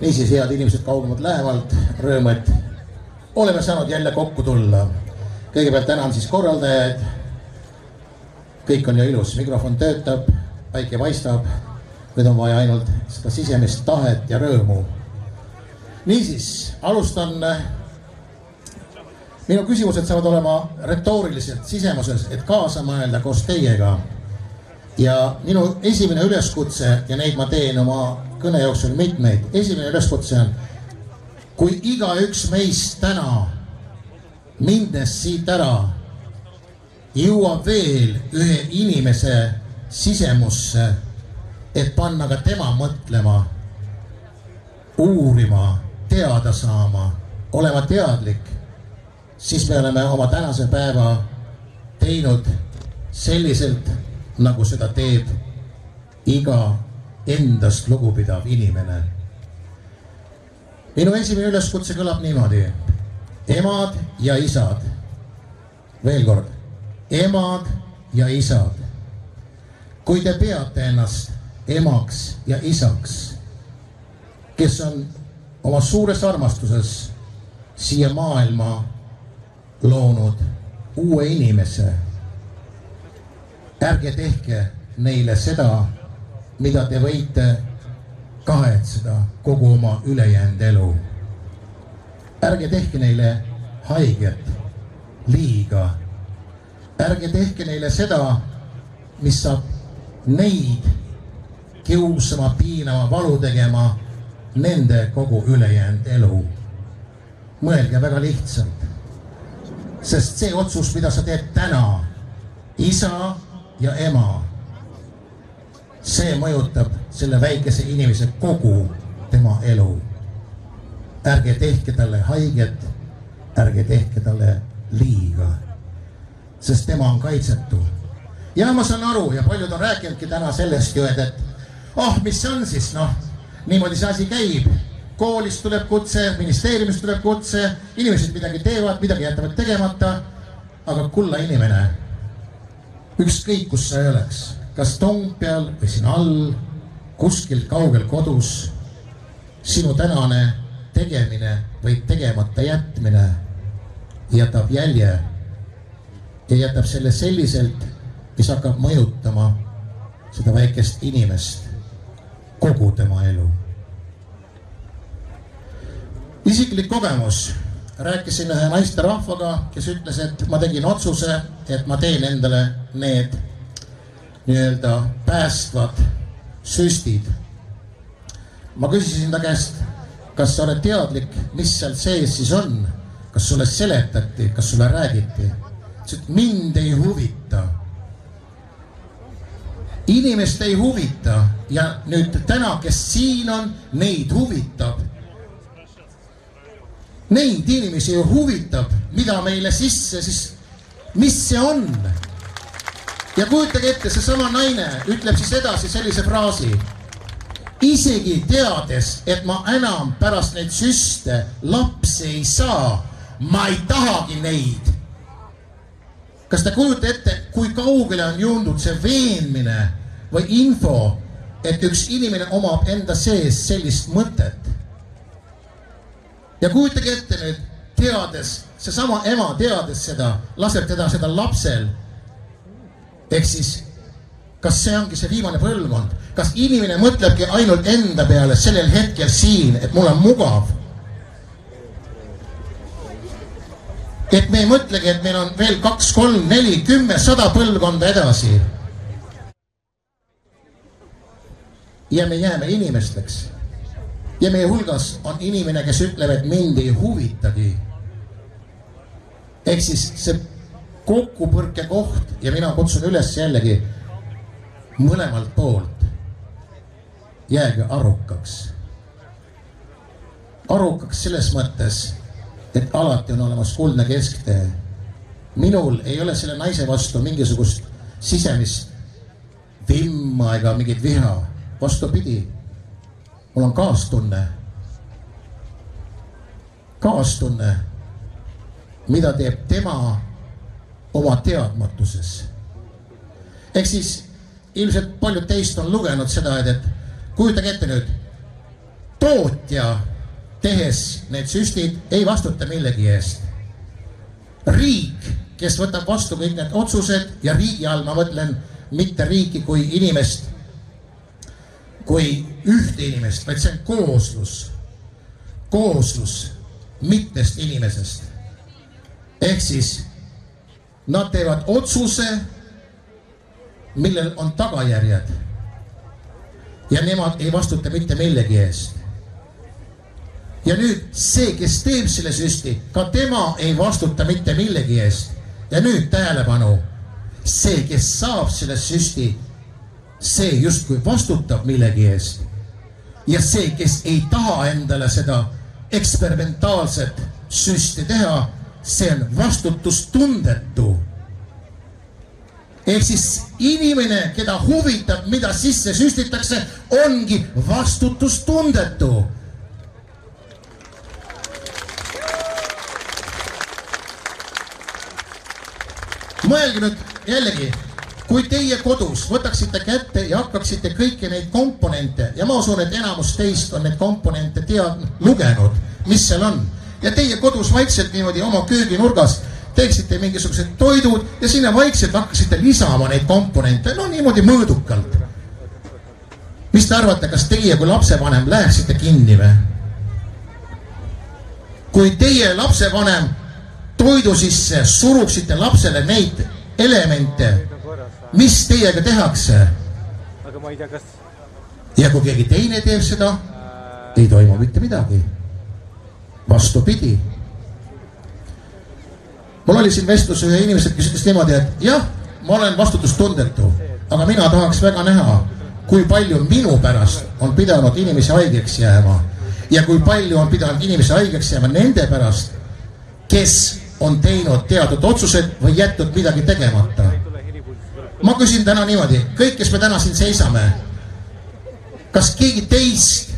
niisiis, head inimesed kaugemalt, lähemalt, rõõm, et oleme saanud jälle kokku tulla. kõigepealt tänan siis korraldajaid. kõik on ju ilus, mikrofon töötab, päike paistab. nüüd on vaja ainult seda sisemist tahet ja rõõmu. niisiis, alustan. minu küsimused saavad olema retooriliselt sisemuses, et kaasa mõelda koos teiega. ja minu esimene üleskutse ja neid ma teen oma kõne jooksul mitmeid. esimene üleskutse on, kui igaüks meist täna, minnes siit ära, jõuab veel ühe inimese sisemusse, et panna ka tema mõtlema, uurima, teada saama, olema teadlik, siis me oleme oma tänase päeva teinud selliselt, nagu seda teeb iga endast lugupidav inimene. minu esimene üleskutse kõlab niimoodi. emad ja isad. veel kord, emad ja isad. kui te peate ennast emaks ja isaks, kes on oma suures armastuses siia maailma loonud uue inimese. ärge tehke neile seda mida te võite kahetseda kogu oma ülejäänud elu. ärge tehke neile haiget, liiga. ärge tehke neile seda, mis saab neid kiusama, piinama, valu tegema nende kogu ülejäänud elu. mõelge väga lihtsalt. sest see otsus, mida sa teed täna, isa ja ema see mõjutab selle väikese inimese kogu tema elu. ärge tehke talle haiget, ärge tehke talle liiga, sest tema on kaitsetu. ja ma saan aru ja paljud on rääkinudki täna sellest ju, et, et oh, mis see on siis noh, niimoodi see asi käib. koolist tuleb kutse, ministeeriumist tuleb kutse, inimesed midagi teevad, midagi jätavad tegemata. aga kulla inimene, ükskõik kus sa ei oleks kas Toompeal või siin all, kuskil kaugel kodus, sinu tänane tegemine või tegemata jätmine jätab jälje ja jätab selle selliselt, mis hakkab mõjutama seda väikest inimest kogu tema elu. isiklik kogemus, rääkisin ühe naisterahvaga, kes ütles, et ma tegin otsuse, et ma teen endale need nii-öelda päästvad süstid. ma küsisin ta käest, kas sa oled teadlik, mis seal sees siis on, kas sulle seletati, kas sulle räägiti? ütles, et mind ei huvita. inimest ei huvita ja nüüd täna, kes siin on, neid huvitab. Neid inimesi ju huvitab, mida meile sisse siis, mis see on ja kujutage ette, seesama naine ütleb siis edasi sellise fraasi. isegi teades, et ma enam pärast neid süste lapsi ei saa, ma ei tahagi neid. kas te kujutate ette, kui kaugele on jõudnud see veenmine või info, et üks inimene omab enda sees sellist mõtet? ja kujutage ette nüüd, teades, seesama ema, teades seda, laseb teda seda lapsel ehk siis, kas see ongi see viimane põlvkond, kas inimene mõtlebki ainult enda peale sellel hetkel siin, et mul on mugav? et me ei mõtlegi, et meil on veel kaks, kolm, neli, kümme, sada põlvkonda edasi. ja me jääme inimesteks. ja meie hulgas on inimene, kes ütleb, et mind ei huvitagi. ehk siis see kokkupõrke koht ja mina kutsun üles jällegi mõlemalt poolt. jääge arukaks. arukaks selles mõttes, et alati on olemas kuldne kesktee. minul ei ole selle naise vastu mingisugust sisemist vimma ega mingit viha. vastupidi, mul on kaastunne. kaastunne, mida teeb tema oma teadmatuses. ehk siis ilmselt paljud teist on lugenud seda, et, et kujutage ette nüüd. tootja, tehes need süstid, ei vastuta millegi eest. riik, kes võtab vastu kõik need otsused ja riigi all ma mõtlen mitte riiki kui inimest, kui ühte inimest, vaid see on kooslus, kooslus mitmest inimesest. ehk siis nad teevad otsuse, millel on tagajärjed. ja nemad ei vastuta mitte millegi eest. ja nüüd see, kes teeb selle süsti, ka tema ei vastuta mitte millegi eest. ja nüüd tähelepanu, see, kes saab selle süsti, see justkui vastutab millegi eest. ja see, kes ei taha endale seda eksperimentaalset süsti teha, see on vastutustundetu. ehk siis inimene, keda huvitab, mida sisse süstitakse, ongi vastutustundetu. mõelge nüüd jällegi kui teie kodus võtaksite kätte ja hakkaksite kõiki neid komponente ja ma usun, et enamus teist on neid komponente tead-, lugenud, mis seal on. Ja teie kodus vaikselt niimoodi oma kööginurgas teeksite mingisugused toidud ja sinna vaikselt hakkasite lisama neid komponente, no niimoodi mõõdukalt. mis te arvate, kas teie kui lapsevanem läheksite kinni või? kui teie lapsevanem toidu sisse suruksite lapsele neid elemente mis teiega tehakse? aga ma ei tea, kas ja kui keegi teine teeb seda, ei toimu mitte midagi. Vastupidi. mul oli siin vestlus ühe inimesega, kes ütles niimoodi, et jah, ma olen vastutustundetu, aga mina tahaks väga näha, kui palju minu pärast on pidanud inimesi haigeks jääma ja kui palju on pidanud inimesi haigeks jääma nende pärast, kes on teinud teatud otsused või jätnud midagi tegemata ma küsin täna niimoodi, kõik, kes me täna siin seisame, kas keegi teist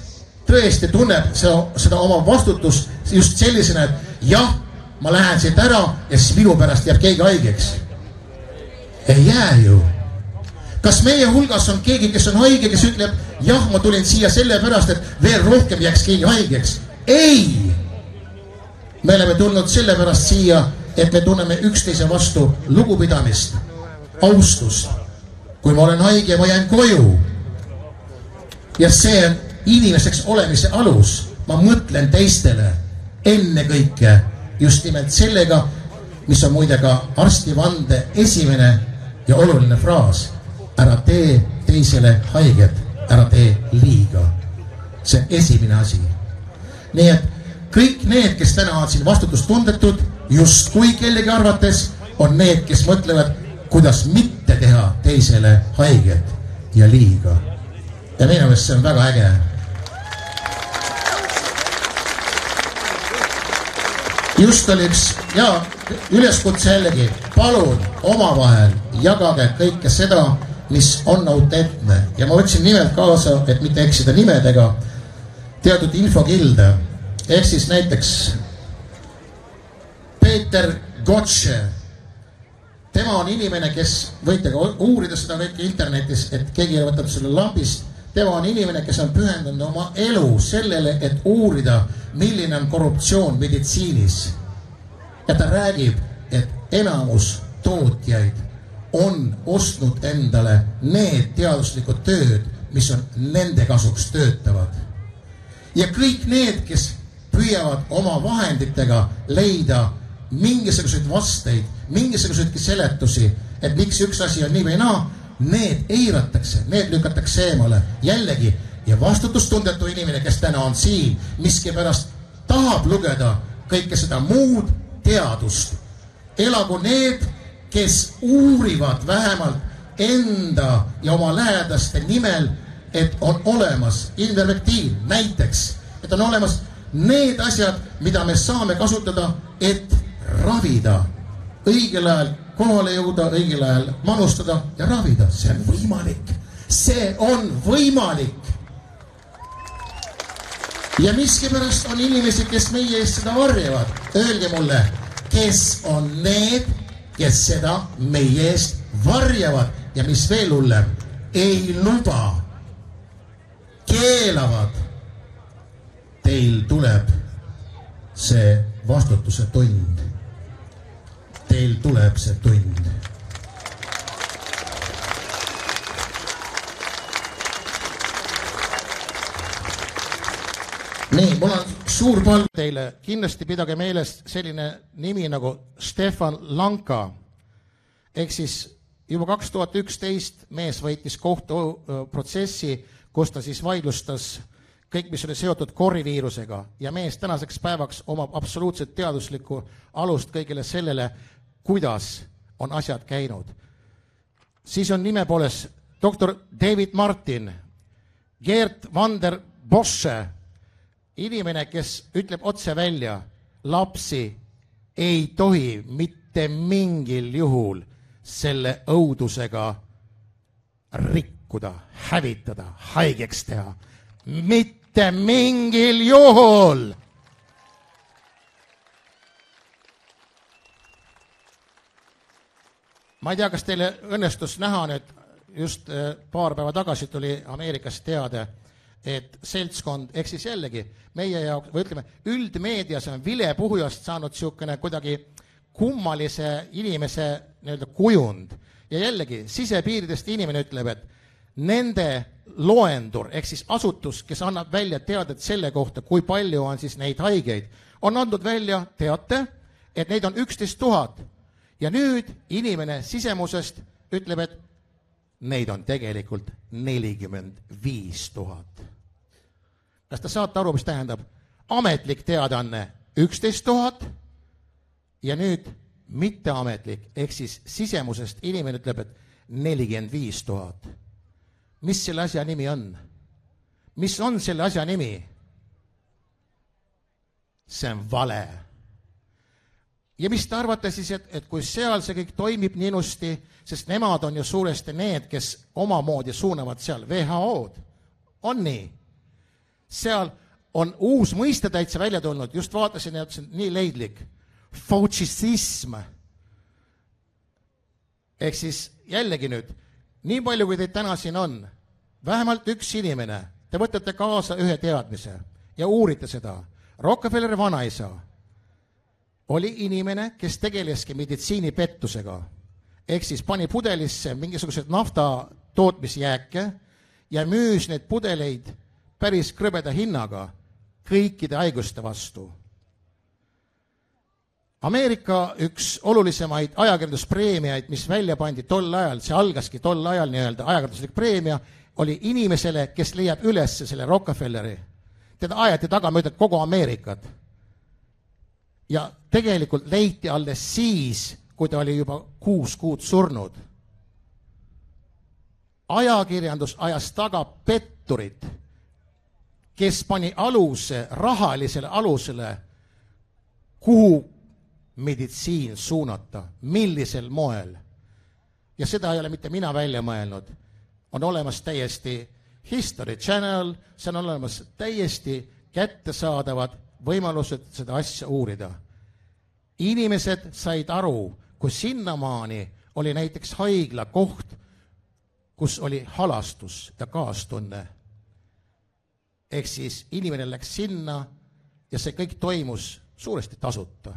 tõesti tunneb seda, seda oma vastutust just sellisena, et jah, ma lähen siit ära ja siis minu pärast jääb keegi haigeks? ei jää ju. kas meie hulgas on keegi, kes on haige, kes ütleb, jah, ma tulin siia sellepärast, et veel rohkem jääks keegi haigeks? ei. me oleme tulnud sellepärast siia, et me tunneme üksteise vastu lugupidamist austust. kui ma olen haige, ma jään koju. ja see on inimeseks olemise alus. ma mõtlen teistele ennekõike just nimelt sellega, mis on muide ka arstivande esimene ja oluline fraas. ära tee teisele haiget, ära tee liiga. see on esimene asi. nii et kõik need, kes täna on siin vastutustundetud, justkui kellegi arvates, on need, kes mõtlevad kuidas mitte teha teisele haiget ja liiga. ja minu meelest see on väga äge. Just oli üks ja üleskutse jällegi, palun omavahel jagage kõike seda, mis on autentne ja ma võtsin nimelt kaasa, et mitte eksida nimedega, teatud infokilde ehk siis näiteks Peeter Gotše tema on inimene, kes võite ka uurida seda kõike internetis, et keegi võtnud selle lambist. tema on inimene, kes on pühendanud oma elu sellele, et uurida, milline on korruptsioon meditsiinis. Ja ta räägib, et enamus tootjaid on ostnud endale need teaduslikud tööd, mis on nende kasuks töötavad. ja kõik need, kes püüavad oma vahenditega leida mingisuguseid vasteid, mingisuguseidki seletusi, et miks üks asi on nii või naa, need eiratakse, need lükatakse eemale jällegi ja vastutustundetu inimene, kes täna on siin, miskipärast tahab lugeda kõike seda muud teadust. elagu need, kes uurivad vähemalt enda ja oma lähedaste nimel, et on olemas intervektiiv, näiteks, et on olemas need asjad, mida me saame kasutada, et ravida, õigel ajal kohale jõuda, õigel ajal manustada ja ravida, see on võimalik. see on võimalik. ja miskipärast on inimesi, kes meie eest seda varjavad. Öelge mulle, kes on need, kes seda meie eest varjavad ja mis veel hullem, ei luba, keelavad teil tuleb see vastutuse tund. Teil tuleb see tund. nii, mul on suur palve teile, kindlasti pidage meeles selline nimi nagu Stefan Lanka. ehk siis juba kaks tuhat üksteist mees võitis kohtuprotsessi, kus ta siis vaidlustas kõik, mis oli seotud koriviirusega ja mees tänaseks päevaks omab absoluutselt teaduslikku alust kõigele sellele, kuidas on asjad käinud. siis on nime poolest doktor David Martin, Gert van der Bosse, inimene, kes ütleb otse välja, lapsi ei tohi mitte mingil juhul selle õudusega rikkuda, hävitada, haigeks teha. mitte mingil juhul. ma ei tea, kas teile õnnestus näha nüüd, just äh, paar päeva tagasi tuli Ameerikast teade, et seltskond, ehk siis jällegi meie jaoks, või ütleme, üldmeedias on vilepuhujast saanud niisugune kuidagi kummalise inimese nii-öelda kujund ja jällegi sisepiiridest inimene ütleb, et nende loendur ehk siis asutus, kes annab välja teadet selle kohta, kui palju on siis neid haigeid, on andnud välja teate, et neid on üksteist tuhat. ja nüüd inimene sisemusest ütleb, et neid on tegelikult nelikümmend viis tuhat. Kas te saate aru, mis tähendab? ametlik teadaanne üksteist tuhat ja nüüd mitteametlik ehk siis sisemusest inimene ütleb, et nelikümmend viis tuhat. mis selle asja nimi on? mis on selle asja nimi? see on vale. ja mis te arvate siis, et, et kui seal see kõik toimib nii ilusti, sest nemad on ju suuresti need, kes omamoodi suunavad seal WHO-d, on nii? Seal on uus mõiste täitsa välja tulnud, just vaatasin ja ütlesin, nii leidlik faušism. ehk siis jällegi nüüd, nii palju, kui teid täna siin on, vähemalt üks inimene, te võtate kaasa ühe teadmise ja uurite seda. Rockefelleri vanaisa oli inimene, kes tegeleski meditsiinipettusega. ehk siis pani pudelisse mingisuguseid nafta tootmisjääke ja müüs neid pudeleid päris krõbeda hinnaga kõikide haiguste vastu Ameerika üks olulisemaid ajakirjanduspreemiaid, mis välja pandi tol ajal, see algaski tol ajal nii-öelda ajakirjanduslik preemia, oli inimesele, kes leiab üles selle Rockefelleri. teda aeti taga mööda kogu Ameerikat. ja tegelikult leiti alles siis, kui ta oli juba kuus kuud surnud. ajakirjandus ajas taga petturit, kes pani aluse, rahalisele alusele, kuhu meditsiin suunata, millisel moel. ja seda ei ole mitte mina välja mõelnud, on olemas täiesti History Channel, see on olemas täiesti kättesaadavad võimalused seda asja uurida. inimesed said aru, kui sinnamaani oli näiteks haigla koht, kus oli halastus ja kaastunne. Ehk siis inimene läks sinna ja see kõik toimus suuresti tasuta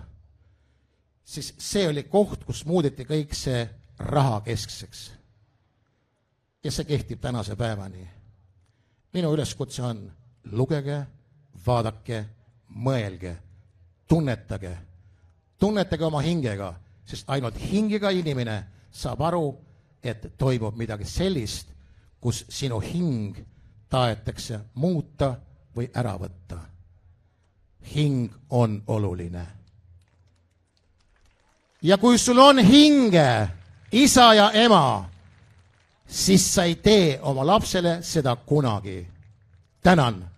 siis see oli koht, kus muudeti kõik see rahakeskseks. ja see kehtib tänase päevani. minu üleskutse on, lugege, vaadake, mõelge, tunnetage, tunnetage oma hingega, sest ainult hingega inimene saab aru, et toimub midagi sellist, kus sinu hing tahetakse muuta või ära võtta. hing on oluline ja kui sul on hinge, isa ja ema, siis sa ei tee oma lapsele seda kunagi. tänan